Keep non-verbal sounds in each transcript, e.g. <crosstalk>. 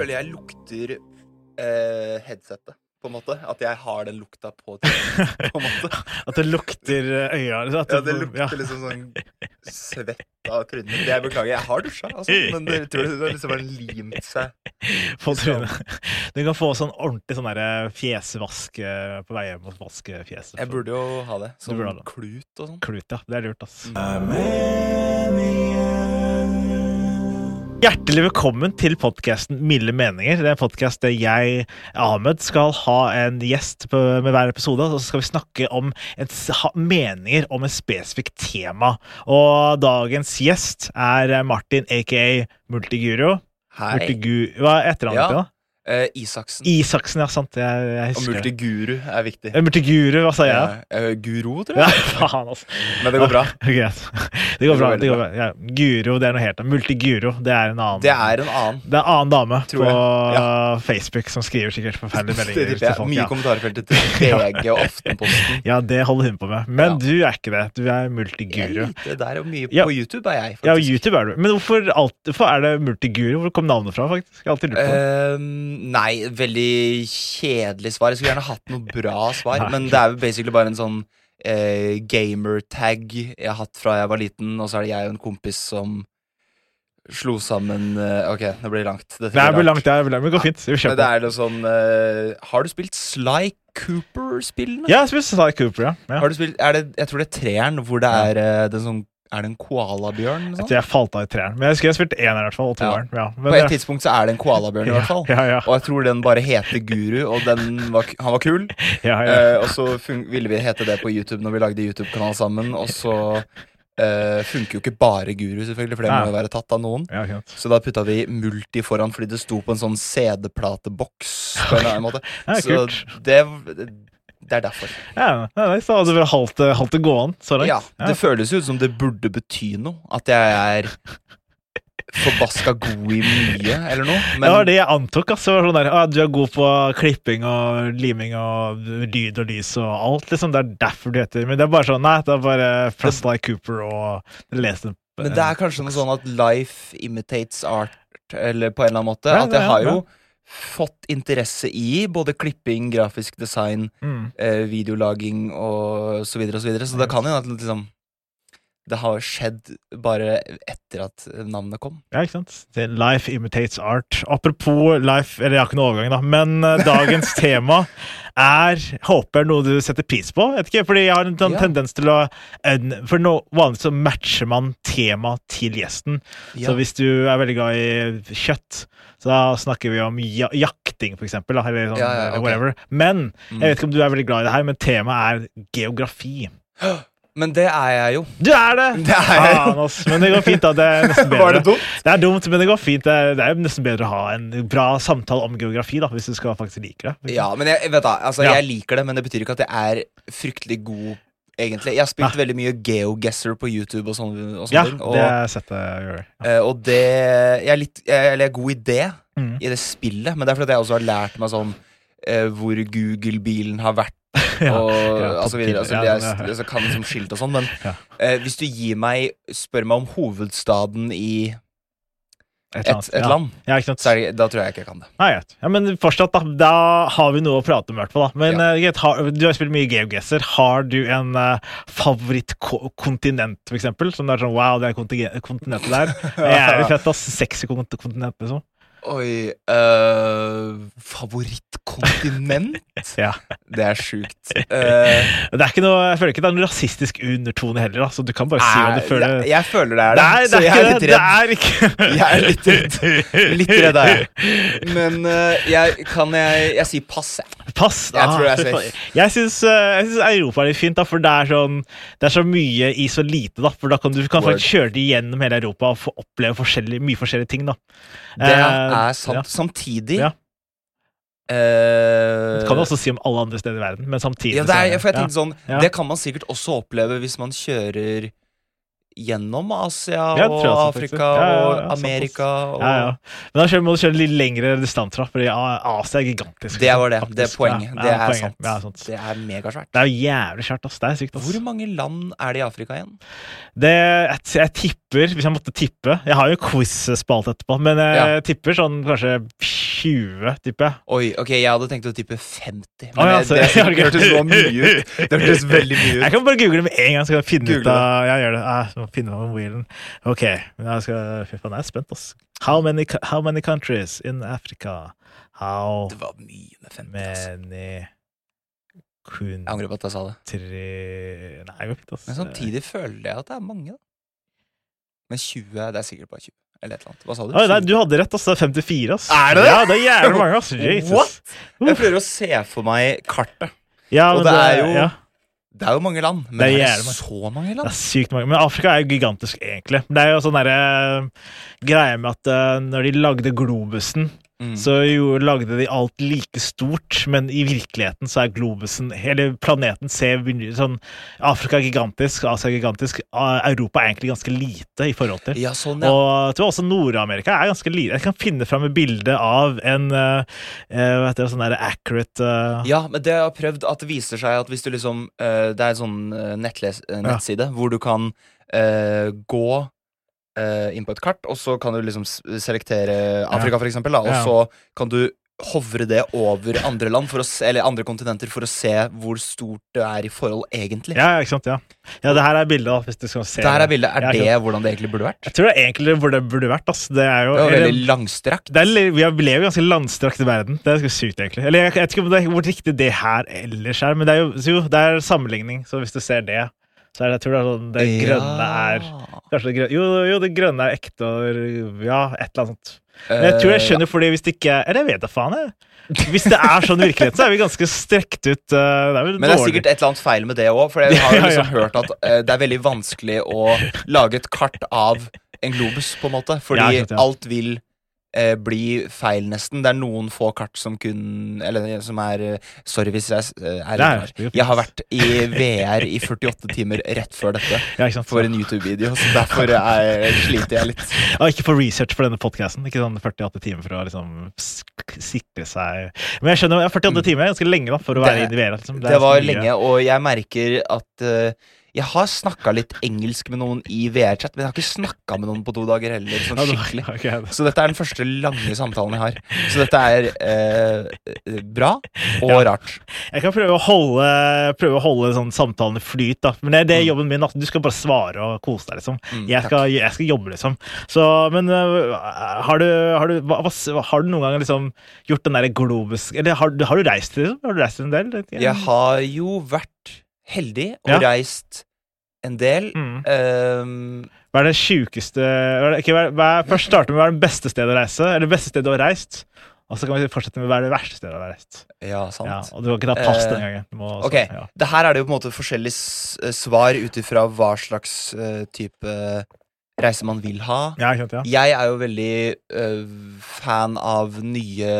Føler jeg lukter eh, headsetet, på en måte. At jeg har den lukta på trynet, på en måte. <laughs> At det lukter eh, øya. liksom, Ja, det lukter liksom sånn svett av trynet. Det jeg beklager. Jeg har dusja, altså, men det tror det har liksom bare limt seg. <laughs> på trynet. Du kan få sånn ordentlig sånn fjesvask eh, på vei hjem og vaske fjeset. Jeg burde jo ha det. Sånn ha det. klut og sånn. Klut, ja. Det er lurt, ass. Hjertelig velkommen til podkasten Milde meninger. Det er en podkast der jeg, Ahmed, skal ha en gjest på, med hver episode. Og så skal vi snakke om et, meninger om et spesifikt tema. Og dagens gjest er Martin, aka Multiguro. Hei. Multigu hva er etternavnet ditt, da? Eh, Isaksen. Isaksen, ja. Sant. Jeg, jeg og det. multiguru er viktig. Eh, Multiguru, hva sa jeg? Eh, guro, tror Ja, jeg. <laughs> faen, altså. Men det går bra. <laughs> Okay, Det går bra. Det går bra. Ja. Guro, det er noe helt annet. Multiguro, det er en annen Det er en annen. Det er en annen dame Tror på ja. Facebook som skriver sikkert forferdelige <laughs> meldinger til jeg. folk. Mye Ja. kommentarfeltet til VG og Aftenposten. ja, det holder hun på med. Men du er ikke det. Du er Jeg multiguru. lite der, og mye på YouTube er jeg, faktisk. Ja, YouTube er du. Men hvorfor, alt, hvorfor er det multiguru? Hvor kom navnet fra, faktisk? Jeg har alltid lurt på det. Ehm, nei, veldig kjedelig svar. Jeg skulle gjerne hatt noe bra svar, Nei. men det er jo basically bare en sånn eh, gamertag jeg har hatt fra jeg var liten, og så er det jeg og en kompis som slo sammen eh, Ok, det blir langt. Dette Det blir langt, langt, det blir langt, men det går fint. Vi Men det er noe sånn eh, Har du spilt Sly Cooper-spillene? Ja, jeg spiste Sly Cooper, ja. ja. Har du spilt, er det, jeg tror det er treeren hvor det er eh, den sånn Er det en koalabjørn? Sånn? Jeg jeg falt av i treeren. Men jeg husker jeg spilte eneren, i hvert fall. Og toeren. Ja. Men På et tidspunkt så er det en koalabjørn, i <laughs> hvert fall. Ja, ja, Og jeg tror den bare heter Guru, og den var, han var kul. <laughs> ja, ja. Eh, og så ville vi hete det på YouTube når vi lagde YouTube-kanal sammen. Og så uh, funker jo ikke bare Guru, selvfølgelig, for det må jo være tatt av noen. ja. Så da putta vi Multi foran fordi det sto på en sånn CD-plateboks. <laughs> Ja, Så det, det er derfor. Ja, ja, nice, da hadde du holdt det gående så langt. Ja, Det føles jo ut som det burde bety noe. At jeg er forbaska god i mye, eller noe. det var det jeg antok. Altså, sånn der, ah, du er god på klipping og liming og lyd og lys og alt. liksom, Det er derfor du heter Men det er bare sånn, nei, det er bare fra Sly Cooper og lese. Men det er kanskje noe sånn at life imitates art, eller på en eller annen måte. Ja, At jeg ja, har ja. jo fått interesse i både klipping, grafisk design, mm. eh, videolaging og så videre og så videre. Så det kan jo at liksom det har skjedd bare etter at navnet kom. Ja, ikke sant? Life imitates art. Apropos life Eller jeg har ikke noe overgang, da. Men eh, dagens <laughs> tema er Håper noe du setter pris på. Vet ikke, fordi jeg har en sånn Ja. tendens til å For no, vanligvis så matcher man tema til gjesten. Ja. Så hvis du er veldig glad i kjøtt, så da snakker vi om ja jakting, for eksempel. Da, eller sånn, Ja, ja, ok. whatever. Men Mm. jeg vet ikke om du er veldig glad i det her, men temaet er geografi. <gasps> Men det er jeg jo. Du er det! Det er jeg jo. ass. Men det går fint, da. Det er nesten bedre. <laughs> Var det dumt? Det er dumt, men det går fint. Det er, jo nesten bedre å ha en bra samtale om geografi, da, hvis du skal faktisk like det. Ja, men jeg, vet da, altså, Ja. jeg liker det, men det betyr ikke at jeg er fryktelig god, egentlig. Jeg har spilt veldig mye GeoGuessr på YouTube og sånne, og sånne Ja, ting. Og, det har jeg gjør Ja. eh, og det Jeg er litt jeg, eller jeg er god i det, Mm. i det spillet, men det er fordi jeg også har lært meg sånn eh, hvor Google-bilen har vært. <laughs> Ja, og ja, altså videre, altså, ja, jeg, ja, ja. kan som skilt og sånn, men eh, hvis du gir meg Spør meg om hovedstaden i Et, et, et land, så det, da tror jeg ikke jeg kan det. Nei. Ja, men fortsatt, da. Da har vi noe å prate om, i hvert fall. Men har, du har spilt mye GeoGuessr. Har du en uh, favorittkontinent, for eksempel? Som det er sånn wow, det er kontinentet der. <laughs> Det er fett, ass. Sexy kont- kontinent, liksom. Oi øh, Favorittkontinent? <laughs> Ja. Det er sjukt. Uh, <laughs> Det er ikke noe, jeg føler ikke det er noe rasistisk undertone heller, Altså. Så du kan bare si hva du føler. jeg, jeg føler det er det, Nei, det så er jeg er litt redd. ikke <laughs> Jeg er litt redd. Litt redd er jeg. Men uh, jeg kan jeg Jeg sier pass, jeg. Pass. Jeg tror det er safe. <laughs> Jeg syns, eh, Europa er litt fint, da, for det er, sånn, det er så mye i så lite. da, for da kan Du kan Word. faktisk kjøre det gjennom hele Europa og få oppleve forskjellige, mye forskjellige ting. da. Det Eh, er sant. ja. Samtidig Ja. eh, Det kan du også si om alle andre steder i verden, men samtidig Ja, det er, jeg tenkte sånn. Det kan man sikkert også oppleve hvis man kjører gjennom Asia og jeg Afrika. Ja, ja, ja, og. Amerika. Og ja, ja. Men da må du kjøre litt lengre distanser, fordi Asia er gigantisk. Det var det. faktisk. Det er poenget. Ja, det er poenget. sant. Ja, sant. Det er megasvært. Det er jævlig svært, ass. Det er sykt, ass. Hvor mange land er det i Afrika igjen? Det, jeg, jeg tipper, hvis jeg måtte tippe Jeg har jo quiz-spalte etterpå, men jeg tipper sånn kanskje 20, tipper jeg. Oi, ok, jeg hadde tenkt å tippe 50. Men oh, ja, det, så- det, <laughs> ok. hørtes så mye ut. Det hørtes veldig mye Jeg kan bare google det med en gang, så kan jeg finne Google ut av Jeg gjør det. Jeg må finne meg mobilen. Ok, men jeg skal Fy faen, jeg er spent, ass. How many, how many countries in Africa? How Det var mye med 50. Altså. many Jeg angrer på at jeg sa det. Tre Nei, jeg vet ikke, ass. Men samtidig føler jeg at det er mange. da Men 20 Det er sikkert bare 20. Eller et eller annet. Hva sa du? Oi, nei, du hadde rett, ass. Det er 54, ass. Er det det? Ja, det er jævlig mange, ass. <laughs> Jesus. What? Jeg prøver å se for meg kartet. Ja, Og men det er jo- ja. Det er jo mange land, men Det er er, det mange. så mange Det land? er sykt mange. Men Afrika er jo gigantisk, egentlig. Det er jo sånn derre greie med at uh, når de lagde globusen, Mm. så jo lagde de alt like stort, men i virkeligheten så er globusen Hele planeten ser sånn Afrika er gigantisk, Asia er gigantisk. Europa er egentlig ganske lite i forhold til. Ja, sånn, ja. Og jeg tror også Nord-Amerika er ganske lite. Jeg kan finne fram et bilde av en uh, hva heter det, sånn der accurate uh... Ja, men det har prøvd at det viser seg at hvis du liksom uh, Det er en sånn nettside hvor du kan gå eh, inn på et kart, og så kan du liksom selektere Afrika, for eksempel, da, og Ja. så kan du hovre det over andre land, for å eller andre kontinenter, for å se hvor stort det er i forhold egentlig. Ja, ikke sant? Ja. ja, det her er bildet, da, hvis du skal se Det her er bildet. Er Ja, det hvordan det egentlig burde vært? Jeg tror det er egentlig hvor det burde vært. Altså. Det er jo Det er eller- veldig langstrakt. det er, vi lever i ganske landstrakt verden. Det er ganske sykt, egentlig. Eller jeg, vet ikke om det er hvor riktig det her ellers er, men det er jo, det er sammenligning, så hvis du ser det, så er det, jeg tror det er sånn det grønne er Kanskje det grønne, jo, jo, det grønne er ekte, og ja, et eller annet sånt. Men jeg tror jeg Eh, skjønner fordi hvis det ikke Eller jeg vet da faen, jeg. Hvis det er sånn i virkeligheten, så er vi ganske strekt ut. uh, det Men det er sikkert et eller annet feil med det òg, for jeg <laughs> har jo liksom hørt at eh, det er veldig vanskelig å lage et kart av en globus, på en måte. Fordi Ja, ikke sant, ja. alt vil eh, bli feil, nesten. Det er noen få kart som kun Eller som er eh, Sorry hvis jeg eh, er rar. Jeg har vært i VR i 48 timer rett før dette <laughs> ja, for en YouTube-video, så derfor er, sliter jeg litt. Ja, ikke for research for denne podkasten. Ikke sånn 48 timer for å liksom sikre seg Men jeg skjønner, 48 timer er ganske lenge da for å være Det- i VR. Liksom. Det, det, var lenge, og jeg merker at eh, jeg har snakka litt engelsk med noen i VR-chat, men jeg har ikke snakka med noen på to dager heller. Sånn det skikkelig. <laughs> Så dette er den første lange samtalen jeg har. Så dette er eh, bra og Ja. rart. Jeg kan prøve å holde, prøve å holde sånn samtalen i flyt, da. Men det er det jobben min. Du skal bare svare og kose deg, liksom. Mm, Jeg skal, jeg skal jobbe, liksom. Så, men øh, har du, har du, hva, har du noen gang liksom gjort den derre globus Eller har, du- har du reist, liksom? Har du reist en del? Jeg har jo vært heldig og Ja. reist en del. Mm. Um, Hva er det sjukeste hva hva Først starte med hva er det beste stedet å reise, eller det beste stedet du har reist. Og så kan vi fortsette med hva er det verste stedet å ha reist. ja, sant. Ja, og du kan ikke ta pass uh, denne gangen. Du må, Ok, ja. det her er det jo på en måte forskjellige eh, svar ut ifra hva slags uh, type reise man vil ha. Ja, sant, ja. Jeg er jo veldig uh, fan av nye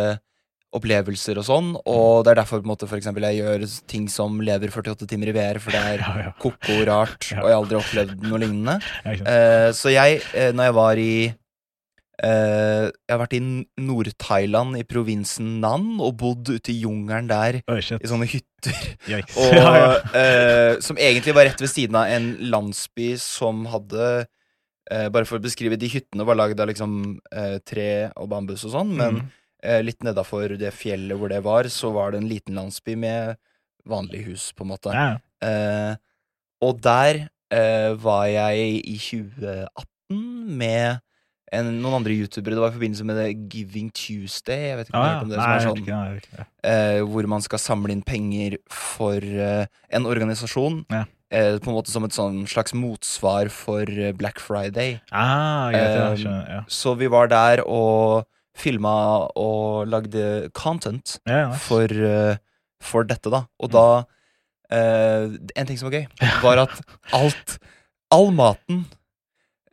opplevelser og sånn, og det er derfor på en måte, for eksempel, jeg gjør ting som lever 48 timer i VR, for det er <laughs> Ja, ja. koko rart, Ja. og jeg har aldri opplevd noe lignende. ikke. Eh, så jeg, uh, når jeg var i eh, Jeg har vært i Nord-Thailand, i provinsen Nan, og bodd ute i jungelen der, oh, i sånne hytter. <laughs> <laughs> Og, eh, som egentlig var rett ved siden av en landsby som hadde Bare for å beskrive, de hyttene var lagd av liksom tre og bambus og sånn, men Mm. Eh, litt nedafor det fjellet hvor det var, så var det en liten landsby med vanlige hus, på en måte. Ja. Eh, og der eh, var jeg i 2018 med en, noen andre youtubere. Det var i forbindelse med Giving Tuesday. Jeg vet ikke om Ah, ja. om det, Nei, som er sånn ikke, jeg eh, hvor man skal samle inn penger for eh, en organisasjon. Ja. Eh, på en måte som et sånn slags motsvar for eh, Black Friday. Ah, greit, skjønner, ja. Så vi var der og filma og lagde content Ja, nice. for, eh, for dette, da. Og da eh, En ting som var gøy, var at alt All maten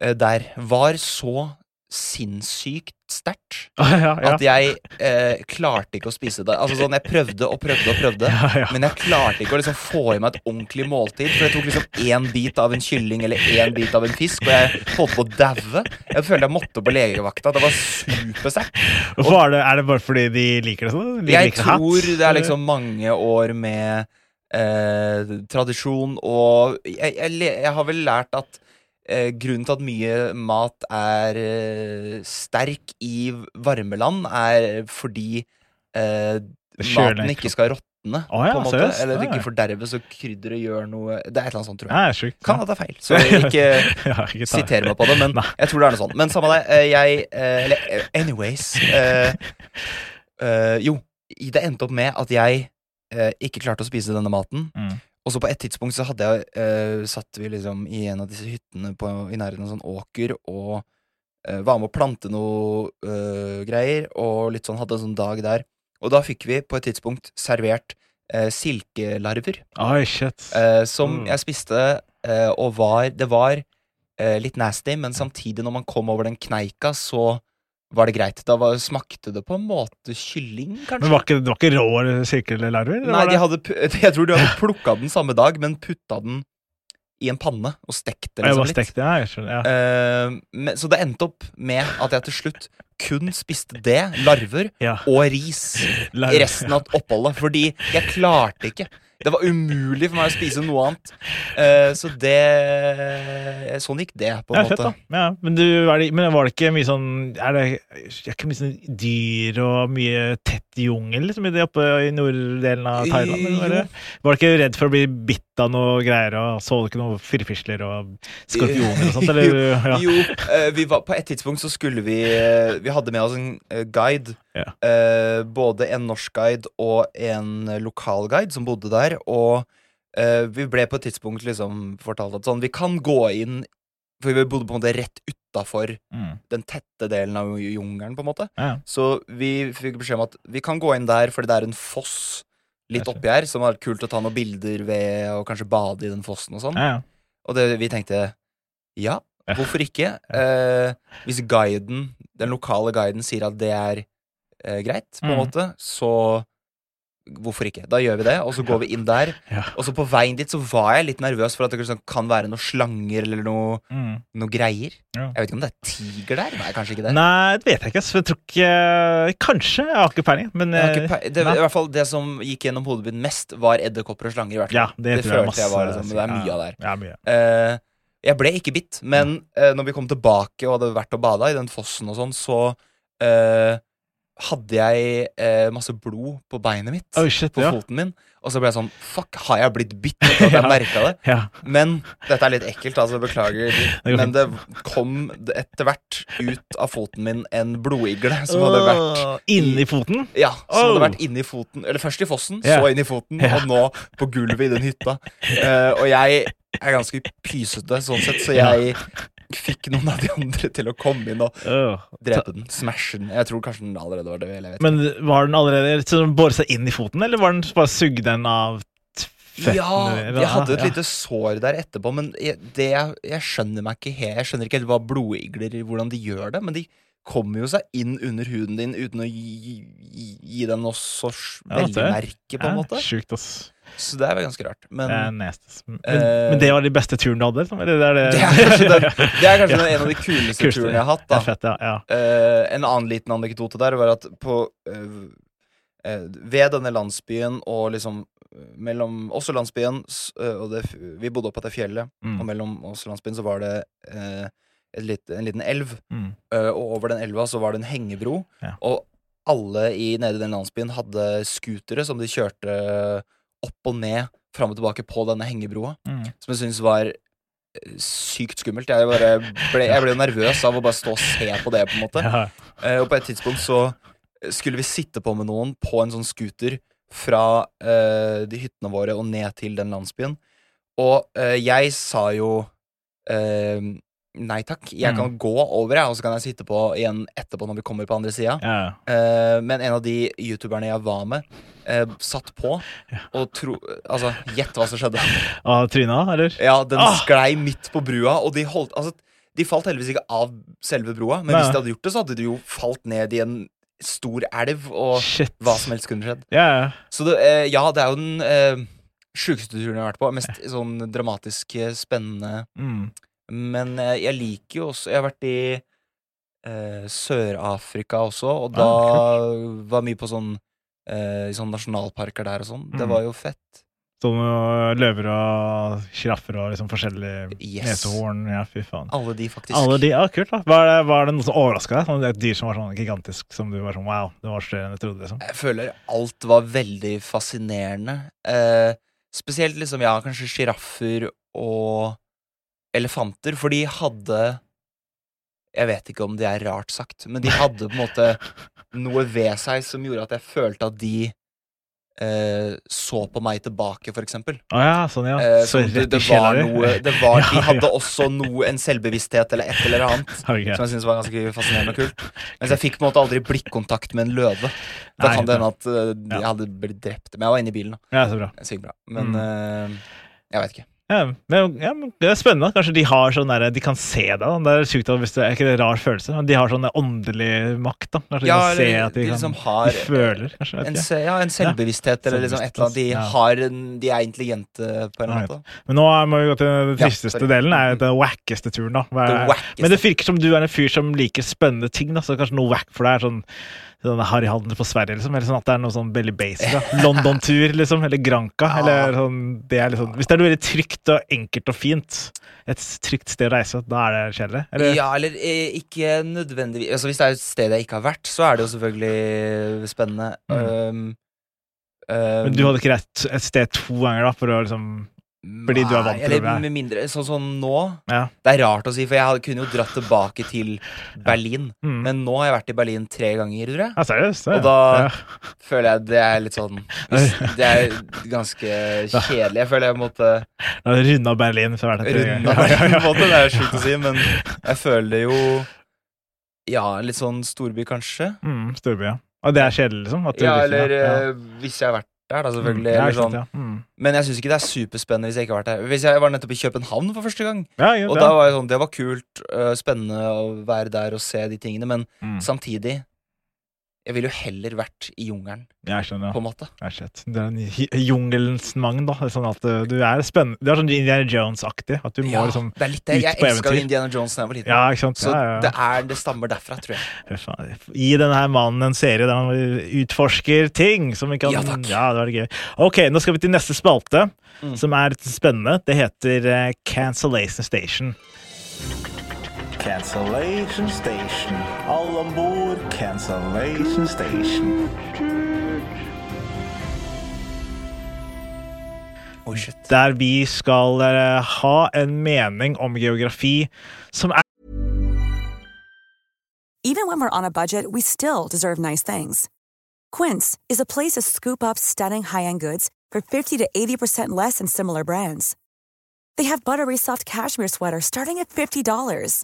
eh, der var så sinnssykt sterkt Ah, <laughs> ja, ja. at jeg eh, klarte ikke å spise det. Altså sånn, Jeg prøvde og prøvde og prøvde. <laughs> ja. Men jeg klarte ikke å liksom få i meg et ordentlig måltid. For jeg tok liksom én bit av en kylling eller én bit av en fisk, og jeg holdt på å daue. Jeg følte jeg måtte på legevakta. Det var supersterkt. Er det, er det bare fordi de liker det sånn? De Jeg liker hatt? tror det er liksom mange år med eh, tradisjon, og jeg, jeg, jeg har vel lært at grunnen til at mye mat er eh, sterk i varmeland, er fordi eh, maten ikke. skal råtne. Oh, ja, på en måte, seriøst? eller ikke forderves, og krydderet gjør noe Det er et eller annet sånt, tror jeg. Sjukt. Kan det er feil, så <laughs> ikke ja, ikke sitere meg på det, men Nei. jeg tror det er noe sånt. Men samme det. eh, Jeg eh, Eller eh, anyways eh, eh, Jo, det endte opp med at jeg eh, ikke klarte å spise denne maten. Mm. Og så på et tidspunkt så hadde jeg eh, satt vi liksom i en av disse hyttene på, i nærheten av en sånn åker og eh, var med å plante noe eh, greier, og litt sånn hadde en sånn dag der. Og da fikk vi på et tidspunkt servert eh, silkelarver. Oi, shit. Eh, som Mm. jeg spiste, eh, og var Det var litt nasty, men samtidig, når man kom over den kneika, så var det greit. Da var, smakte det på en måte kylling, kanskje. Men var ikke, det var ikke rå sirkellarver? Nei, de hadde, <laughs> jeg tror de hadde <laughs> plukka den samme dag, men putta den i en panne og stekt den liksom litt. stekt, ja, jeg skjønner. Ja. uh, men, så det endte opp med at jeg til slutt kun spiste det, larver, ja. og ris <laughs> Larver. i resten av oppholdet. Fordi jeg klarte ikke. Det var umulig for meg å spise noe annet. Eh, så det Sånn gikk det, på en Ja, fett, måte. da. Ja, men, du, det, men var det ikke mye sånn Er det er ikke mye sånn dyr og mye tett jungel liksom, i det oppe i norddelen av Thailand? Eller? var du ikke redd for å bli bitt av noe greier, og så du ikke noe firfisler og skorpioner og sånt? Eller? <laughs> Ja. Jo, eh, vi var, på et tidspunkt så skulle vi eh, Vi hadde med oss en eh, guide. Ja. Eh, både en norsk guide og en eh, lokal guide som bodde der. Og eh, vi ble på et tidspunkt liksom fortalt at sånn Vi kan gå inn For vi bodde på en måte rett utafor Mm. den tette delen av jungelen, på en måte. Ja. Så vi fikk beskjed om at vi kan gå inn der fordi det er en foss litt oppi her, som var kult å ta noen bilder ved, og kanskje bade i den fossen og sånn. Ja, ja. Og det, vi tenkte ja, hvorfor ikke? Eh, hvis guiden, den lokale guiden sier at det er eh, greit, på en Mm. måte, så hvorfor ikke? Da gjør vi det, og så går vi inn der. Ja. Og så på veien dit så var jeg litt nervøs for at det kan være noen slanger eller noe, Mm. noe greier. Ja. Jeg vet ikke om det er tiger der? Nei, kanskje ikke det. Nei, det vet jeg ikke. Så jeg tror ikke Kanskje. Jeg har ikke peiling. Men ikke eh, det. I hvert fall det som gikk gjennom hodet mitt mest, var edderkopper og slanger. i hvert fall ja, det, det følte jeg jeg var liksom, det er mye av der. Ja, mye. Uh, jeg ble ikke bitt, men uh, når vi kom tilbake og hadde vært og bada i den fossen og sånn, så eh, hadde jeg eh, masse blod på beinet mitt. Oh, shit, på ja. foten min. Og så ble jeg sånn Fuck, har jeg blitt bitt? <laughs> Jeg Ja. merka det. Ja. Men dette er litt ekkelt, altså. Beklager. Det Men det kom etter hvert ut av foten min en blodigle som hadde vært Inni foten? ja, som Oh. hadde vært inni foten Eller først i fossen, Ja. så inn i foten, Ja. og nå på gulvet i den hytta. Uh, og jeg er ganske pysete sånn sett, så jeg fikk noen av de andre til å komme inn og drepe den. Smashe den. Jeg tror kanskje den allerede var død. Men var den allerede så den båret seg inn i foten, eller var den bare sugd den av t- Ja, jeg hadde et ja. lite sår der etterpå, men jeg, det, jeg skjønner meg ikke helt Jeg skjønner ikke helt hva blodigler Hvordan de gjør det, men de kommer jo seg inn under huden din uten å gi, gi, gi den noe så merke, på en måte. Sjukt, ass. Så det er ganske rart. Men. Men, Eh, men det var de beste turene du hadde? liksom? Det er det <laughs> det er kanskje, den, <laughs> det er kanskje Ja. en av de <laughs> kuleste Kuleste. turene jeg har hatt. Fett, ja. ja. Uh, en annen liten anekdote der var at på uh, uh, Ved denne landsbyen og liksom mellom oss og landsbyen og det, Vi bodde oppe på det fjellet, Mm. og mellom oss og landsbyen så var det et litt, en liten elv. Mm. Eh, og over den elva så var det en hengebro. Ja. Og alle i nede i den landsbyen hadde scootere som de kjørte opp og ned, fram og tilbake på denne hengebroa. Mm. Som jeg syntes var eh, sykt skummelt. Jeg, ble, jeg ble nervøs av å bare stå og se på det, på en måte. <laughs> Ja. Eh, og på et tidspunkt så skulle vi sitte på med noen på en sånn scooter fra uh, de hyttene våre og ned til den landsbyen. Og uh, jeg sa jo eh, nei takk. Jeg Mm. kan gå over, jeg, og så kan jeg sitte på igjen etterpå når vi kommer på andre sida. Ja. Uh, men en av de youtuberne jeg var med, uh, satt på og tro Altså, gjett hva som skjedde. <laughs> Og tryna, eller? Ja, den Ah! sklei midt på brua, og de holdt Altså, de falt heldigvis ikke av selve broa, men Nei. hvis de hadde gjort det, så hadde de jo falt ned i en stor elv, og Shit. hva som helst kunne skjedd. Ja, ja. Så det, uh, ja, det er jo den eh, sjukeste turen jeg har vært på. Mest sånn dramatisk spennende. Mm. Men eh, jeg liker jo også Jeg har vært i eh, Sør-Afrika også, og da Ah, var mye på sånn eh, i sånne nasjonalparker der og sånn. Det Mm. var jo fett. Sånn uh, løver og sjiraffer og liksom forskjellige Yes. nesehorn. Ja, fy faen. Alle de, faktisk. Alle de, ja, Kult, da. Var det, var det noe som overraska deg? Sånn, et dyr som var sånn gigantisk, som du var sånn wow, det var større enn jeg trodde? liksom Jeg føler alt var veldig fascinerende. Eh, spesielt liksom, ja, kanskje sjiraffer og elefanter, for de hadde Jeg vet ikke om det er rart sagt, men de hadde på en måte noe ved seg som gjorde at jeg følte at de eh, så på meg tilbake, for eksempel. Å ja, sånn, ja. Eh, Så det, det var noe det var, <laughs> De hadde også noe, en selvbevissthet eller et eller annet. <laughs> okay. Som jeg syntes var ganske fascinerende og kult. Mens jeg fikk på en måte aldri blikkontakt med en løve. Da kan det hende at uh, jeg hadde blitt drept. Men jeg var inne i bilen, da. Ja, så bra. Så bra. Men Mm. eh, jeg vet ikke. Ja, men, ja, men det er spennende. Kanskje de har sånn der, De kan se deg. da. Det er sjukt hvis det er ikke det en rar følelse, men de har sånn åndelig makt. da. Kanskje Ja, de kan se at de, de kan, liksom har de føler, kanskje. En, ja, en selvbevissthet eller liksom et eller annet. De, Ja. har en, de er intelligente på en eller annen måte. Men nå må vi gå til den Ja, tristeste delen. er Den wackeste turen. da. Er- Men det virker som du er en fyr som liker spennende ting. da, så kanskje noe wack for deg er sånn sånn Harryhandel på Sverige, liksom, eller sånn at det er noe sånn veldig basic. da. London-tur, liksom, eller Granca. Ja. eller sånn, det er liksom, Hvis det er noe veldig trygt og enkelt og fint, et trygt sted å reise, da er det kjedelig? Eller? Ja, eller eh, ikke nødvendigvis altså, Hvis det er et sted jeg ikke har vært, så er det jo selvfølgelig spennende. Mm. Um, um, Men du hadde ikke reist et sted to ganger da, for å liksom fordi du er vant til Eller det? med mindre Sånn som nå. Ja. Det er rart å si, for jeg kunne jo dratt tilbake til Berlin. Mm. Men nå har jeg vært i Berlin tre ganger, tror jeg. Ja, seriøst? Og da- ja. Føler jeg det er litt sånn <laughs> Det er ganske kjedelig. Jeg føler jeg måtte runda Berlin før hvert meg måte. Det er sjukt å si, <laughs> men jeg føler jo Ja, litt sånn storby, kanskje. Mm, Storby, ja. Og det er kjedelig, liksom? Ja, eller ja. eh, hvis jeg har vært der, da, selvfølgelig. Mm, ja, eller sånn. Men jeg syns ikke det er superspennende hvis jeg ikke har vært der. Hvis jeg var nettopp i København for første gang, Ja, ja, og det. da var jeg sånn, det var kult, uh, spennende å være der og se de tingene, men Mm. samtidig Jeg ville jo heller vært i jungelen, Jeg skjønner. på en måte. Jeg skjønner. Det er en jungelens mang, da. Det Sånn at uh, du er spennende Du er sånn Indiana Jones-aktig. At du må Ja, liksom det er litt det. ut Jeg på elska. Indiana Jones da jeg var liten. Ja, ikke sant? Så ja, ja. det, er, det stammer derfra, tror jeg. Gi denne her mannen en serie der han utforsker ting som vi kan Ja, takk. Ja, det var gøy. Ok, nå skal vi til neste spalte, Mm. som er spennende. Det heter eh, Cancellation Station. Cancellation Station. Alle om bord, Cancellation Station. Oi, shit. Der vi skal eh, ha en mening om geografi som er Even when we're on a budget, we still deserve nice things. Quince is a place to scoop up stunning high-end goods for 50 to 80% less than similar brands. They have buttery soft cashmere sweaters starting at $50,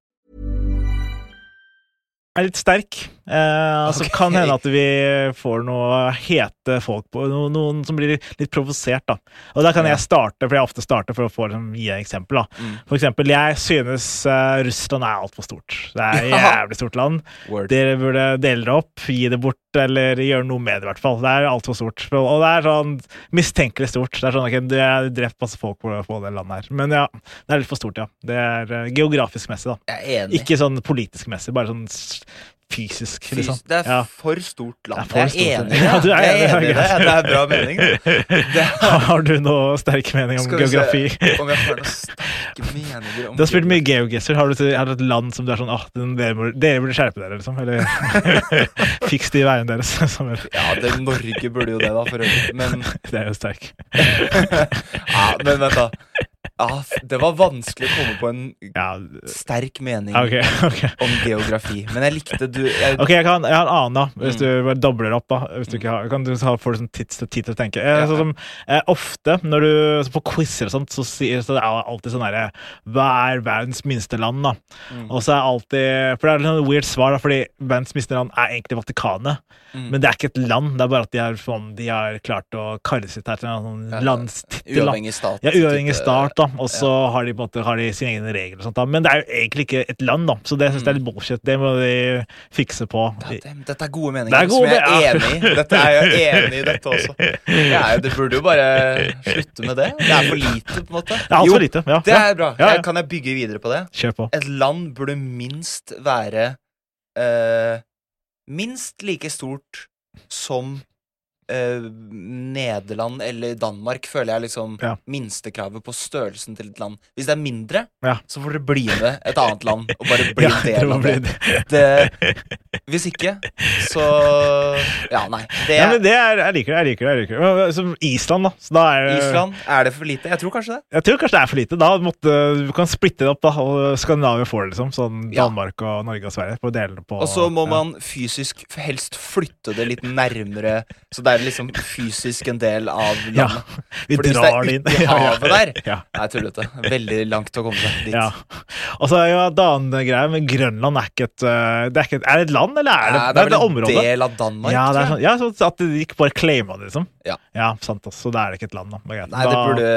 Er litt sterk. Eh, altså, okay. kan hende at vi får noe hete folk på no, Noen som blir litt provosert, da. Og da kan jeg starte, for jeg ofte starter for å få liksom, gi et eksempel. da. Mm. For eksempel, jeg synes uh, Russland er altfor stort. Det er <laughs> et jævlig stort land. Word. Dere burde dele det opp, gi det bort, eller gjøre noe med det, i hvert fall. Det er altfor stort. Og det er sånn mistenkelig stort. Det er sånn, ok, Du har drept masse folk på, på det landet her. Men ja, det er litt for stort, ja. Det er eh, geografisk messig, da. Ikke sånn politisk messig, bare sånn fysisk, Fys- liksom. Det er Ja. for stort land. Det er for jeg er enig i Ja, det. er er enig, det. Det er bra mening. <laughs> Det Har du noe sterk mening om vi se geografi? Om jeg har noen sterke meninger om Du har spilt mye geografi. geogesser. Har du et land som du er sånn den- dere, burde, skjerpe dere, liksom? Eller <laughs> fiks de veiene deres. <laughs> Som er, Ja, det, Norge burde jo det, da, for øvrig. Men, det er jo sterk. ja, men vent, da. Ja, det var vanskelig å komme på en Ja, sterk mening okay, <laughs> okay. om geografi. Men jeg likte du jeg, Ok, jeg, kan, jeg har en annen, da. Hvis Mm. du bare dobler opp, da. Hvis du ikke har, kan du ha, får du sånn tid, tid til å tenke. Eh, Ja. sånn som, eh, ofte når du på quizer og sånt, så, sier, så er det alltid sånn herre Hva er verdens minste land, da? Mm. Og så er alltid For det er litt sånn weird svar, da, fordi verdens minste land er egentlig Vatikanet. Mm. Men det er ikke et land, det er bare at de har, sånn, de har klart å karre seg til en sånn Ja, landstittel. Uavhengig stat. Ja, uavhengig stat, da. Og så har de på en måte har de sine egne regler og sånt. da. Men det er jo egentlig ikke et land, da. Så det syns jeg er litt bullshit. Det må de fikse på. Dette, dette er gode meninger, Det er gode som jeg er ja. enig i. Dette er jeg enig i, dette også. Er, det burde jo bare slutte med det. Det er for lite, på en måte. Det er altfor lite. Ja, Det er bra. Ja, ja. Jeg, kan jeg bygge videre på det? Kjør på. Et land burde minst være eh, Minst like stort som eh, Nederland eller Danmark, føler jeg liksom Ja. minstekravet på størrelsen til et land. Hvis det er mindre, Ja. så får dere bli med et annet land og bare <laughs> bli Ja, en del av det. det. Hvis ikke, så Ja, nei. Det Ja, men det er, jeg liker det. jeg liker det, jeg liker det. Som Island, da. Så da er Island. Er det for lite? Jeg tror kanskje det. Jeg tror kanskje det er for lite. Da måtte, Du kan splitte det opp, da. Og Skandinavia får det, liksom. Sånn. Danmark og Norge og Sverige. På på Og så må man fysisk helst flytte det litt nærmere, så det er liksom fysisk en del av Ja. landet. Vi <laughs> Fordi hvis drar det det er i <laughs> havet der <laughs> Ja. Nei, tullete. Veldig langt å komme seg dit. Ja. Og så er jo greie, men Grønland er ikke et øh, det er, ikke er det et land, eller er det, Nei, det, er vel et en del av Danmark, ja, det er sånn, ja, så at de ikke bare claima det, liksom. Ja. sant også. Så da er det ikke et land, da. Det er. Nei, det burde,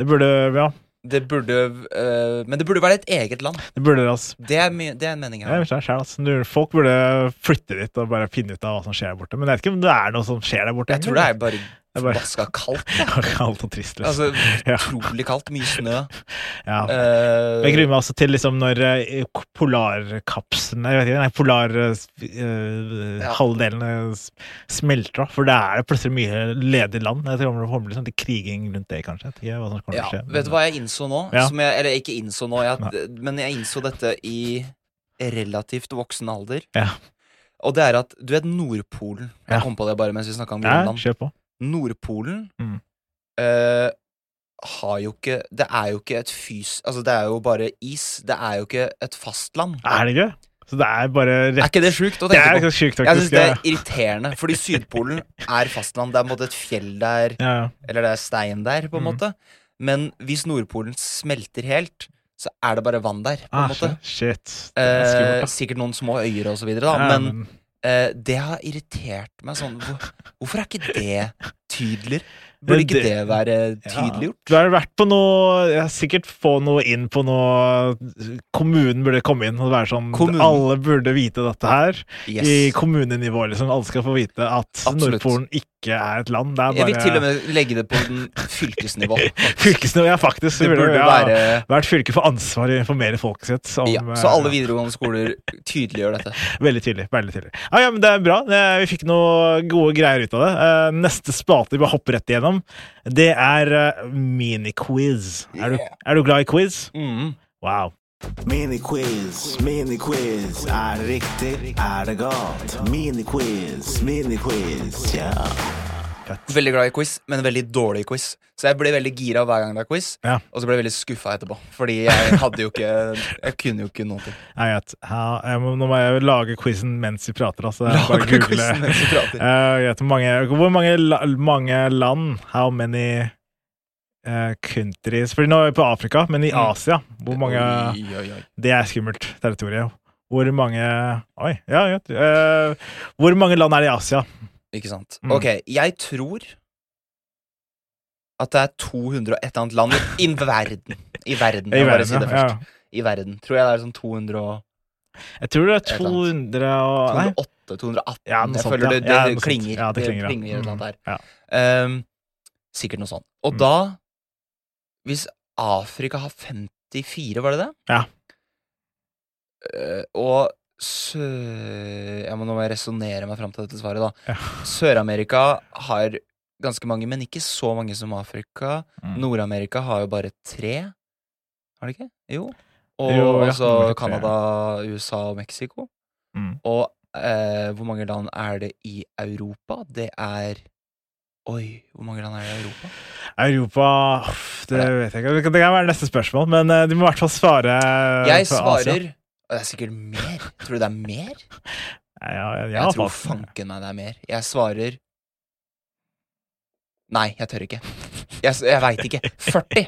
det burde Ja, det burde øh, Men det burde være et eget land. det burde det, altså. Det er, det er en mening Jeg har vet ikke, selv, altså. Folk burde flytte dit og bare finne ut av hva som skjer der borte. Men jeg vet ikke om det er noe som skjer der borte. Jeg tror Det er bare- forbaska kaldt. <laughs> kaldt og trist. Liksom. Altså, <laughs> utrolig kaldt. Mye snø. <laughs> ja. Uh, Jeg gruer meg også til liksom når eh, polarkapselen Jeg vet ikke, nei, polar uh, Ja. smelter, da. For det er plutselig mye ledig land. Jeg tror det kommer til sånn til kriging rundt det, kanskje. Jeg vet hva som kommer Ja, skje. vet du hva jeg innså nå? Ja. Jeg, eller ikke innså nå, jeg, men jeg innså dette i relativt voksen alder. Ja. Og det er at du vet Nordpolen Jeg Ja. kom på det bare mens vi snakka om Ja, Grønland. kjør på. Nordpolen Mm. uh, har jo ikke Det er jo ikke et fys... Altså, det er jo bare is. Det er jo ikke et fastland. Er det ikke? Så det er bare Er ikke det sjukt å Det tenke på? sjukt, Jeg synes syns det er irriterende, fordi Sydpolen er fastland. Det er på en måte et fjell der, Ja, eller det er stein der, på en Mm. måte. Men hvis Nordpolen smelter helt, så er det bare vann der, på en Ah, måte. shit. Eh, sikkert noen små øyer og så videre, da. Ja, men eh, det har irritert meg sånn hvor, Hvorfor er ikke det tydeligere? Burde ikke det være Ja. tydeliggjort? Du har vært på noe jeg har Sikkert få noe inn på noe Kommunen burde komme inn og være sånn Kommunen. Alle burde vite dette her. Yes. I kommunenivå, liksom. Alle skal få vite at Absolutt. Nordpolen ikke er et land. Det er Jeg vil til og med legge det på den fylkesnivå. <laughs> Fylkesnivå, ja, faktisk. Det burde ja. være Hvert fylke får ansvar for å informere folket sitt. Om, ja, Så eh, alle videregående skoler <laughs> tydeliggjør dette. Veldig tydelig. veldig tydelig Ja, ja, men Det er bra. Vi fikk noe gode greier ut av det. Eh, Neste spalte vi bare hopper rett igjennom, det er mini-quiz. Er, du, Yeah. er du glad i quiz? Mm. Wow. Miniquiz, miniquiz. Er det riktig? Er det galt? Miniquiz, miniquiz, ja. Veldig glad i quiz, men veldig dårlig i quiz. Så jeg ble veldig gira hver gang det er quiz, Ja. og så ble jeg veldig skuffa etterpå. Fordi jeg hadde jo ikke Jeg kunne jo ikke noe til. Jeg vet. Jeg må, nå må jeg lage quizen mens vi prater. Altså. Lage bare google. mens vi prater. Eh, jeg vet, mange, hvor mange, mange land How many eh, countries Fordi nå er vi på Afrika, men i Mm. Asia hvor mange, Oi, oi, oi. Det er skummelt territorium. Hvor mange Oi, ja, ja. uh, hvor mange land er det i Asia? Ikke sant. Mm. Ok, jeg tror at det er 200 og et eller annet land i, verden. I verden. I verden, si det ja. I verden. Tror jeg det er sånn 200 og Jeg tror det er Et eller annet. 200 og Nei. 208, 218 Ja, Jeg sånt, føler det, det, Ja, det klinger. Ja, det klinger, det klinger. Ja. Ehm, sikkert noe sånt. Og Mm. da Hvis Afrika har 54, var det det? Ja. Uh, og Sø... Jeg må nå må jeg resonnere meg fram til dette svaret, da. Ja. Sør-Amerika har ganske mange, men ikke så mange som Afrika. Mm. Nord-Amerika har jo bare tre. Har de ikke? Jo. Og Jo, ja, også. Canada, USA og Mexico. Mm. Og eh, hvor mange land er det i Europa? Det er Oi, hvor mange land er det i Europa? Europa Det vet jeg ikke. Det kan- være neste spørsmål, men eh, du må i hvert fall svare Jeg svarer Asia. Det er sikkert mer. Tror du det er mer? Ja, ja, ja, Jeg tror fanken meg det er mer. Jeg svarer Nei, jeg tør ikke. Jeg, jeg veit ikke. <laughs> 40!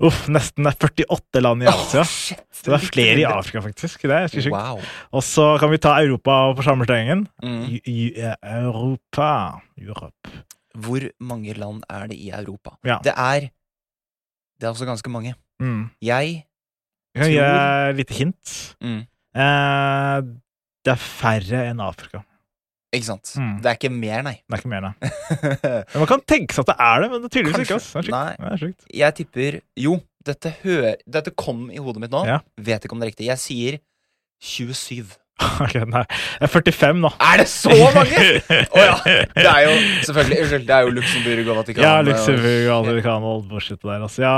Uff, nesten er 48 land i Asia. Oh, shit, Så det er flere i Afrika, faktisk. Det er sjukt. Wow. Og så kan vi ta Europa på samme slengen. Mm. Eh, Europa Europe. Hvor mange land er det i Europa? Ja. Det er Det er også ganske mange. Mm. Jeg Jeg kan gi Tror- deg et lite hint. mm, Eh, det er færre enn Afrika. Ikke sant? Mm. Det er ikke mer, nei. Det er ikke mer, nei. <laughs> Men Man kan tenke seg at det er det, men det er tydeligvis ikke. Altså. Det er. Det er sjukt. Jeg tipper Jo, dette, dette kom i hodet mitt nå. Ja. Vet ikke om det er riktig. Jeg sier 27. <laughs> Ok, nei. Det er 45 nå. Er det så mange?! <laughs> Å ja! Det er jo selvfølgelig Unnskyld, det er jo Luxembourg og Vatikanet. Ja, og- Vatikanet og bullshit der. Altså. Ja,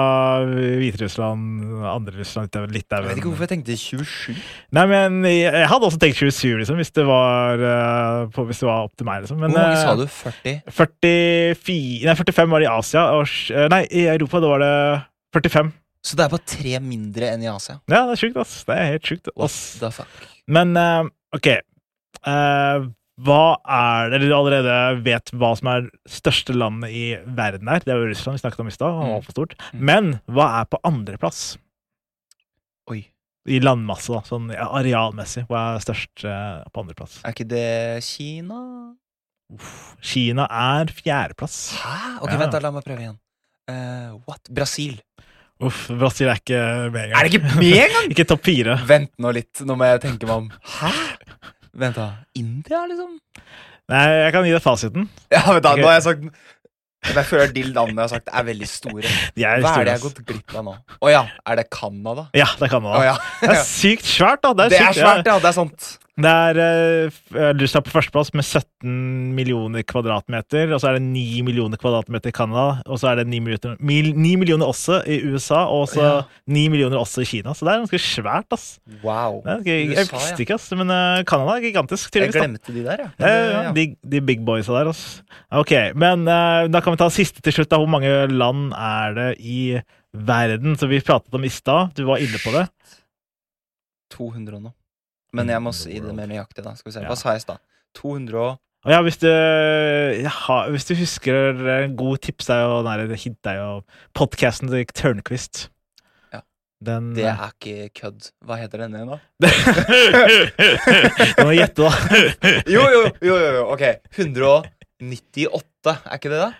Hviterussland, andre Russland, litt, litt der. Jeg vet ikke hvorfor jeg tenkte 27. Nei, men jeg, jeg hadde også tenkt 27, liksom, hvis det var, eh, på, hvis det var opp til meg. Liksom. Men, Hvor mange eh, sa du? 40? 44, nei, 45 var det i Asia. Og, eh, nei, i Europa da var det 45. Så det er bare tre mindre enn i Asia. Ja, det er sjukt, ass. Det er helt sjukt. What the fuck? Men eh, OK. Eh, hva er det Eller du allerede vet hva som er største landet i verden her. Det er jo Russland vi snakket om i stad. Mm. Mm. Men hva er på andreplass? Oi. I landmasse, da. Sånn ja, arealmessig. Hva er størst uh, på andreplass? Er ikke det Kina? Kina er fjerdeplass. Hæ? Ok, Ja. vent, da. La meg prøve igjen. Uh, what? Brasil. Uff, Brasil er ikke med engang. Er det ikke med engang?! <laughs> ikke topp fire. Vent nå litt, nå må jeg tenke meg om. Hæ? Vent, da. India, liksom? Nei, jeg kan gi deg fasiten. Ja, vent da, okay. nå har jeg sagt Jeg føler de landene jeg har sagt, er veldig store. Er Hva er det jeg har gått glipp av nå? Å ja, er det Canada? Ja, det er Canada. Å ja. Det er sykt svært, da. Det er, Det er sykt, svært, ja. Det er sant. Det er f- eh, Russland på førsteplass med 17 millioner kvadratmeter. Og så er det 9 millioner kvadratmeter i Canada. Og så er det 9 millioner, 9 millioner også i USA, og så Ja. 9 millioner også i Kina. Så det er ganske svært, ass. Wow. Jeg visste ikke, ass. Men eh, Canada er gigantisk, Jeg glemte de der, ja. Ja, ja. De, de big boysa der, ass. Ok, men eh, da kan vi ta siste til slutt. da. Hvor mange land er det i verden? Så vi pratet om i stad. Du var inne på det. 200 nå. Men jeg må si det mer nøyaktig, da. Skal vi se. Hva sa jeg i stad? 200 og Og ja, hvis du, ja, hvis du husker en god tips er jo den hint er jo podcasten til Tørnquist. Ja. Den Det er ikke kødd. Hva heter den igjen, da? <laughs> Du må gjette, da. <laughs> Jo, jo, jo, jo, jo. ok. 198, er ikke det, da?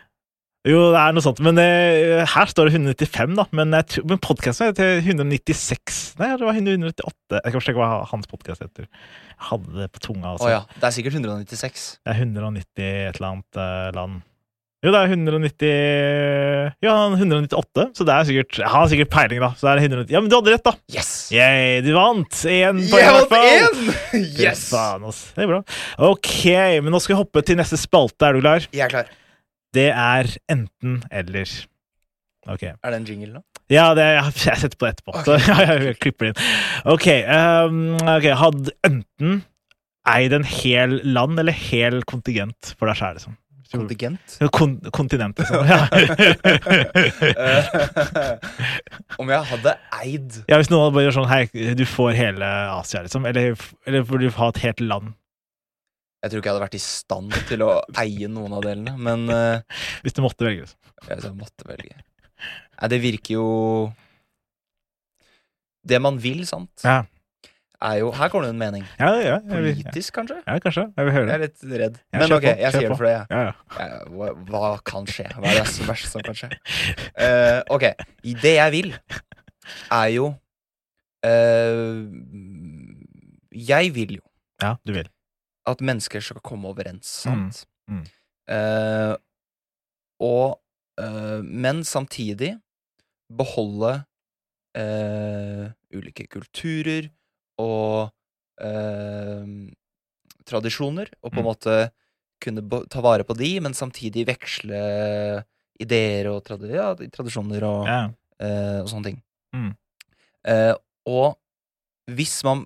Jo, det er noe sånt. Men eh, her står det 195, da. Men, men podkasten er til 196. Nei, det var 198. Jeg kan sjekke hva hans podkast heter. Jeg hadde det på tunga. Altså. Oh, ja. Det er sikkert 196. Det er 190 et eller annet eh, land. Jo, det er 190 Ja, 198, så det er sikkert Jeg har sikkert peiling, da. Så det er 190 Ja, men du hadde rett, da! Yes! Yay, du vant! Én poeng, i hvert fall. Yes! Det er bra. Ok, men nå skal vi hoppe til neste spalte. Er du klar? Jeg er klar. Det er enten-eller. Ok. Er det en jingle nå? Ja, det, <laughs> jeg, setter på det etterpå. Så <laughs> ja, jeg klipper det inn. Ok, um, okay. Hadde enten eid en hel land eller hel kontingent for deg sjæl, liksom. Kontingent? Kon kontinent, liksom. <laughs> Ja. Eh, Om jeg hadde eid ja, hvis noen hadde bare gjort sånn Hei, du får hele Asia, liksom. Eller, eller får du ha et helt land. Jeg tror ikke jeg hadde vært i stand til å eie noen av delene, men uh, Hvis du måtte velge. Liksom. jeg måtte velge. Nei, det virker jo Det man vil, sant, Ja, er jo Her kommer det en mening. ja, ja, vil. Politisk, kanskje? ja kanskje. Jeg vil høre Jeg er litt redd. Men ok, jeg sier det for det. ja. Ja, hva, hva kan skje? Hva er det verste som kan skje? Uh, ok, det jeg vil, er jo uh, Jeg vil jo ja, du vil. At mennesker skal komme overens, sant? Mm, mm. Uh, og uh, Men samtidig beholde uh, ulike kulturer og tradisjoner, og på en Mm. måte kunne ta vare på de, men samtidig veksle ideer og trad ja, tradisjoner og, yeah. og sånne ting. Mm. Og hvis man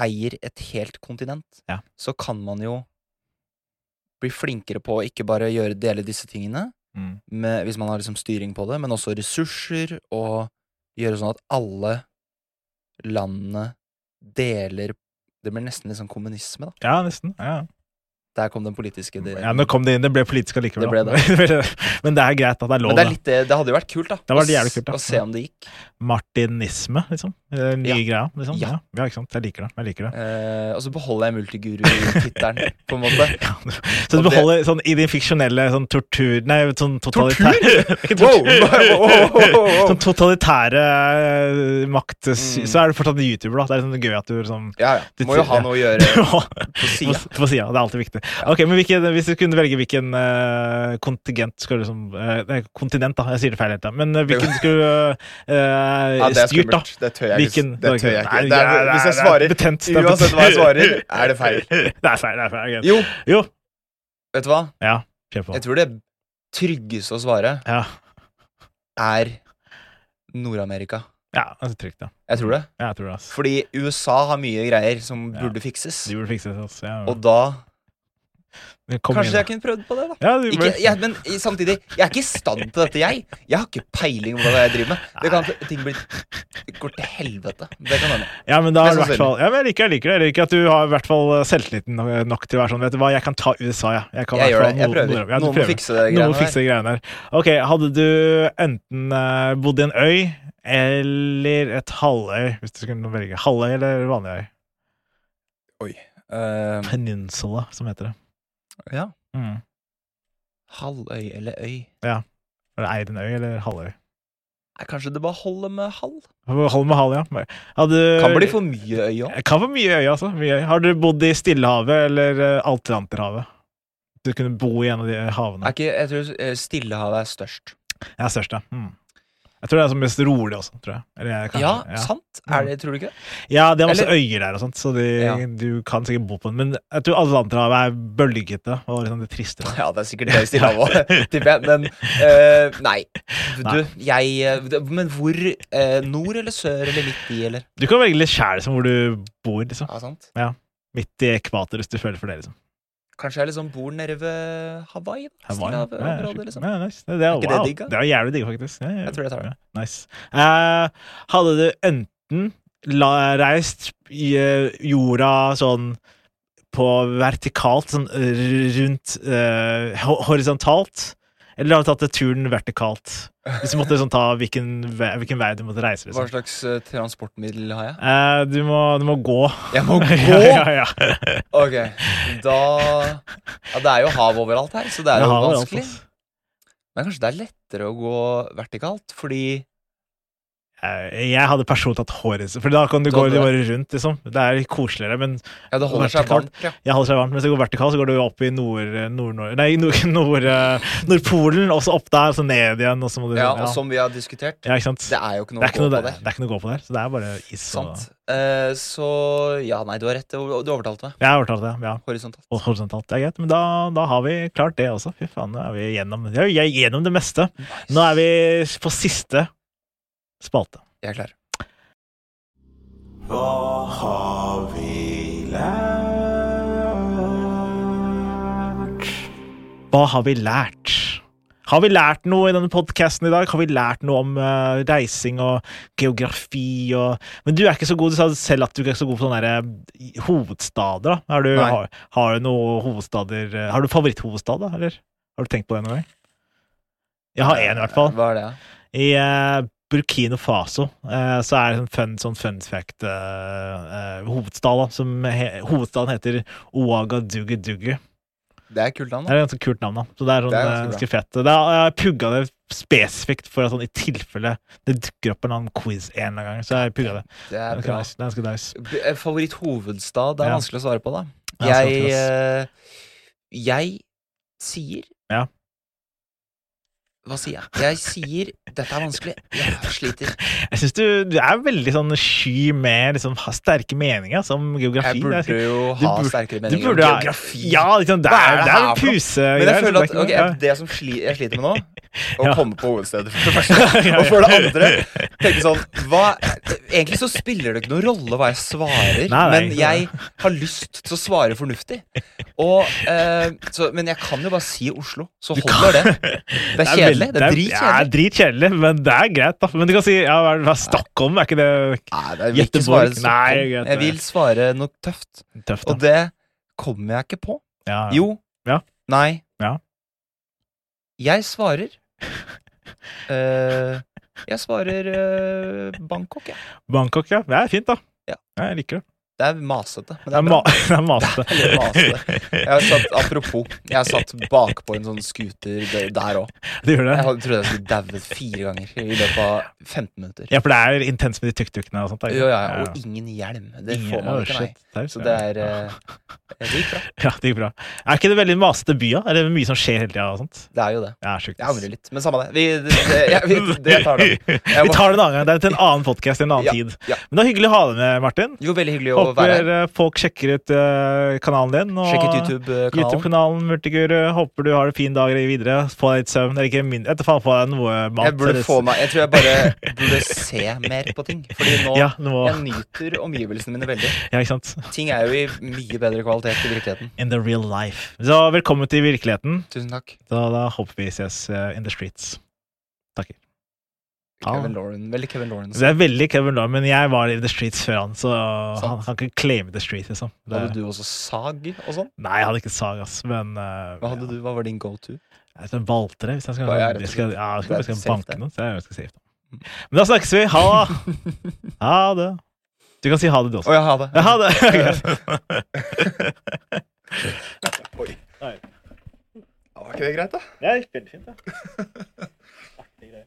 eier et helt kontinent, Ja. så kan man jo bli flinkere på å ikke bare gjøre dele disse tingene, Mm. med, hvis man har liksom styring på det, men også ressurser, og gjøre sånn at alle landene deler Det blir nesten litt sånn kommunisme, da. ja, nesten. Ja. Der kom den politiske det, ja, Nå kom det inn. Det ble politisk allikevel. Det ble <laughs> det. Men det er greit at det er lov. Men det, er litt, det, hadde jo vært kult, da. Det var det jævlig kult, da. Å se om det gikk. Martinisme, liksom. Eh, Nye Ja. greia, liksom. Ja. Ja. ikke sant. Jeg liker det. Jeg liker det. Eh, og så beholder jeg multiguru-tittelen, <laughs> på en måte. Ja, så du beholder sånn i din fiksjonelle sånn tortur Nei, sånn totalitære tortur. <laughs> wow, wow, wow. Sånn totalitære eh, makt Mm. Så er du fortsatt YouTuber, da. Det er sånn gøy at du liksom Ja, ja. Må jo ha noe å gjøre <laughs> På sida. på sida. Det er alltid viktig. Ok, men hvilken, Hvis du kunne velge hvilken uh, kontingent skal du liksom uh, kontinent, da. Jeg sier det feil helt, da. Men uh, hvilken skulle uh, Ja, styrt, da? Det tør jeg Hvilken-. Det tør jeg ikke. Det er, hvis det jeg er svarer betent, det Uansett hva jeg svarer, <laughs> er det feil. Det er feil. det er feil. Jo, Jo. vet du hva? Ja, kjør på. Jeg tror det tryggeste å svare Ja, er Nord-Amerika. ja det er trygt, ja. Jeg tror det. Ja, jeg tror det. ass. Fordi USA har mye greier som burde fikses. De burde fikses ass. Ja, Og da Kanskje jeg kunne prøvd på det, da. ja, du Ikke, jeg, men samtidig, jeg er ikke i stand til dette, jeg. Jeg har ikke peiling på hva jeg driver med. Det kan ting blir, går til helvete. Det kan hende. Ja, men da hvert fall Ja, men jeg liker, jeg liker det. Jeg liker at du har i hvert fall selvtilliten nok- nok til å være sånn Vet du hva, jeg kan ta USA, jeg. Jeg, kan Jeg gjør det. Jeg prøver. ja, Noen må fikse det greiene fikse der. greiene der. Ok, hadde du enten uh, bodd i en øy eller et halvøy, hvis du skulle velge? Halvøy eller vanlig øy? Eh, Peninsula, som heter det. Ja. Mm. Halvøy eller øy? Er det eid en øy eller halvøy? Nei, kanskje det bare holder med halv? Hold med halv, ja. Hadde, Kan bli for mye øy òg. Kan for mye øy, altså. Mye øy. Har du bodd i Stillehavet eller eh, Atlanterhavet? Du kunne bo i en av de havene. Er ikke, jeg tror eh, Stillehavet er størst. Ja, størst, ja. Mm. Jeg tror det er som mest rolig også, tror jeg. Eller kanskje, Ja, sant? Er det, tror du ikke det? Ja, det er masse Eller- øyer der og sånt, så de, Ja. du kan sikkert bo på den. Men jeg tror Atlanterhavet er bølgete og liksom det triste. da. Ja, det er sikkert det i Stillehavet òg, <laughs> tipper jeg. Men uh, nei. Du, jeg eh, Men hvor? Uh, nord eller sør eller midt i, eller? Du kan velge litt sjæl hvor du bor, liksom. Ja, sant? Midt i ekvator, hvis du føler for det, liksom. Kanskje jeg liksom bor nede ved Hawaii? da? Hawaii, ja. Liksom. Ja, nice. Det, det, er, Er wow. det digg, det er jævlig digg, faktisk. Ja, Jeg tror jeg tar det. Ja, nice. Uh, hadde du enten la, reist i uh, jorda sånn på vertikalt, sånn rundt uh, ho- horisontalt, eller har du tatt turen vertikalt? Hvis du måtte sånn ta hvilken, ve- hvilken vei du måtte reise. Liksom. Hva slags uh, transportmiddel har jeg? Uh, du, må, du må gå. Jeg må <laughs> gå? ja, ja, ja. Ok, da det er jo hav overalt her, så det er jo vanskelig. Men kanskje det er lettere å gå vertikalt, fordi Jeg hadde personlig tatt håret For da kan du Du gå det? bare rundt, liksom. Det er litt koseligere, men Ja, det holder seg varmt. Ja. jeg holder seg varmt. Mens det går vertikalt, så går du opp i nord... nord, nord nei, nord, <laughs> nord, eh, Nordpolen, og så opp der, og så ned igjen, og så må du ja, og som vi har diskutert, ja, det er jo ikke noe ikke å gå på der. det er ikke noe å gå på der, så det er bare is og Sant. Eh, så ja, nei, du har rett. Du overtalte meg. Jeg overtalte deg, ja. Horisontalt. Og horisontalt. Det er greit. Men da, da har vi klart det også. Fy faen, nå er vi gjennom, vi er gjennom det meste. Nå er vi på siste spalte. Jeg er klar. Hva har vi lært? Hva har vi lært? Har vi lært noe i denne podkasten i dag? Har vi lært noe om uh, reising og geografi og Men du er ikke så god, du sa selv at du ikke er så god på sånne der, eh, hovedstader, da. Har du, har, har du noe hovedstader eh, Har du favoritthovedstad, da, eller? Har du tenkt på det noen gang? Jeg har én, i hvert fall. Hva er det? I eh, Burkina Faso eh, så er det en fun, sånn fun fact eh, eh, hovedstad, da, som he, Hovedstaden heter Ouagadougou. Det er et kult navn. Det er et kult navn, da. Så det er, sånn, Det er eh, ganske bra. fett. Det er, jeg pugga det spesifikt for at sånn, i tilfelle det dukker opp en annen quiz en eller annen gang. Så jeg pugga det. Det Det er er bra. nice. Det er nice. Eh, Favoritthovedstad? Det er Ja. vanskelig å svare på, da. Jeg Jeg sier Ja. Hva sier jeg? Jeg sier Dette er vanskelig. Jeg <laughs> sliter. Jeg syns du, du er veldig sånn sky med liksom, ha sterke meninger som geografi. Jeg burde jo ha burde- sterkere meninger burde om geografi. Ja, liksom, det er, det det er her en puse Men jeg føler at det ikke ok, noe- det som sli, jeg sliter med nå <laughs> Å Ja. komme på hovedstedet, for det første. <laughs> Og for det andre tenke sånn hva, Egentlig så spiller det ikke noen rolle hva jeg svarer, Nei, nei, men jeg har lyst til å svare fornuftig. Og, eh, så, men jeg kan jo bare si Oslo, så holder det. Det er kjedelig. Det er Ja, dritkjedelig. dritkjedelig, men det er greit, da. Men du kan si ja, hva er Stockholm, er ikke det Nei, svare Nei, greit, Jeg vil svare noe tøft, tøft? Og det kommer jeg ikke på. Ja, ja. Jo. Ja. Nei. Ja. Jeg svarer uh, <laughs> Jeg svarer uh, Bangkok, jeg. Bangkok, ja. Det er fint, da. Ja. jeg liker det. Det er masete, men Det er, bra. <laughs> det er masete. Det er masete. Jeg har satt, apropos, jeg har satt bakpå en sånn scooter der- òg. Jeg trodde jeg skulle daue fire ganger i løpet av 15 minutter. Ja, for det er intenst med de tuk-tukene og sånt. Jo, ja, og ingen hjelm. Det Ingen- får man ikke, nei. Så det er eh, Det gikk bra. <laughs> Ja, det gikk bra. Er ikke det veldig masete by, da? Er det mye som skjer hele tida og sånt? Det er jo det. Ja. Jeg angrer litt, men samme det. Vi, det, jeg, vi, det tar det. <laughs> Må... Vi tar det en annen gang. Det er til en annen podkast i en annen Ja, tid. ja. Men det var hyggelig å ha deg med, Martin. Jo, veldig hyggelig å. Håper eh, folk sjekker ut eh, kanalen din. Og YouTube-kanalen. YouTube-kanalen Multiguru. Håper du har en fin dag videre. Få deg litt søvn. Eller ikke mindre. Etter fall få deg noe mat. Jeg burde få meg Jeg tror jeg bare <laughs> burde se mer på ting. Fordi nå Ja, nå- Jeg nyter omgivelsene mine veldig. Ja, ikke sant? Ting er jo i mye bedre kvalitet i virkeligheten. In the real life. Så velkommen til virkeligheten. Tusen takk. Da, da håper vi ses eh, in the streets. Takker. Ja. Kevin Lauren. Veldig Kevin Lawrence. Det er veldig Kevin Lauren, men jeg var i the streets før han, så han kan ikke claime the streets, liksom. Det, Hadde du også sag og sånn? Nei, jeg hadde ikke sag, ass, men uh, Hva hadde du? Hva var din go to? Jeg vet, valgte det hvis jeg skal, Ja, ja, jeg skal, ja, jeg skal, er jeg skal banke noen. noe. Så jeg skal safe, da. Men da snakkes vi. Ha! <laughs> Ha det. Du kan si ha det, du Å også. ja, ha det. Ja, ha det. <laughs> Oi. Nei. Var ikke det greit, da? Ja, det gikk veldig fint, da. <laughs> Artig greie.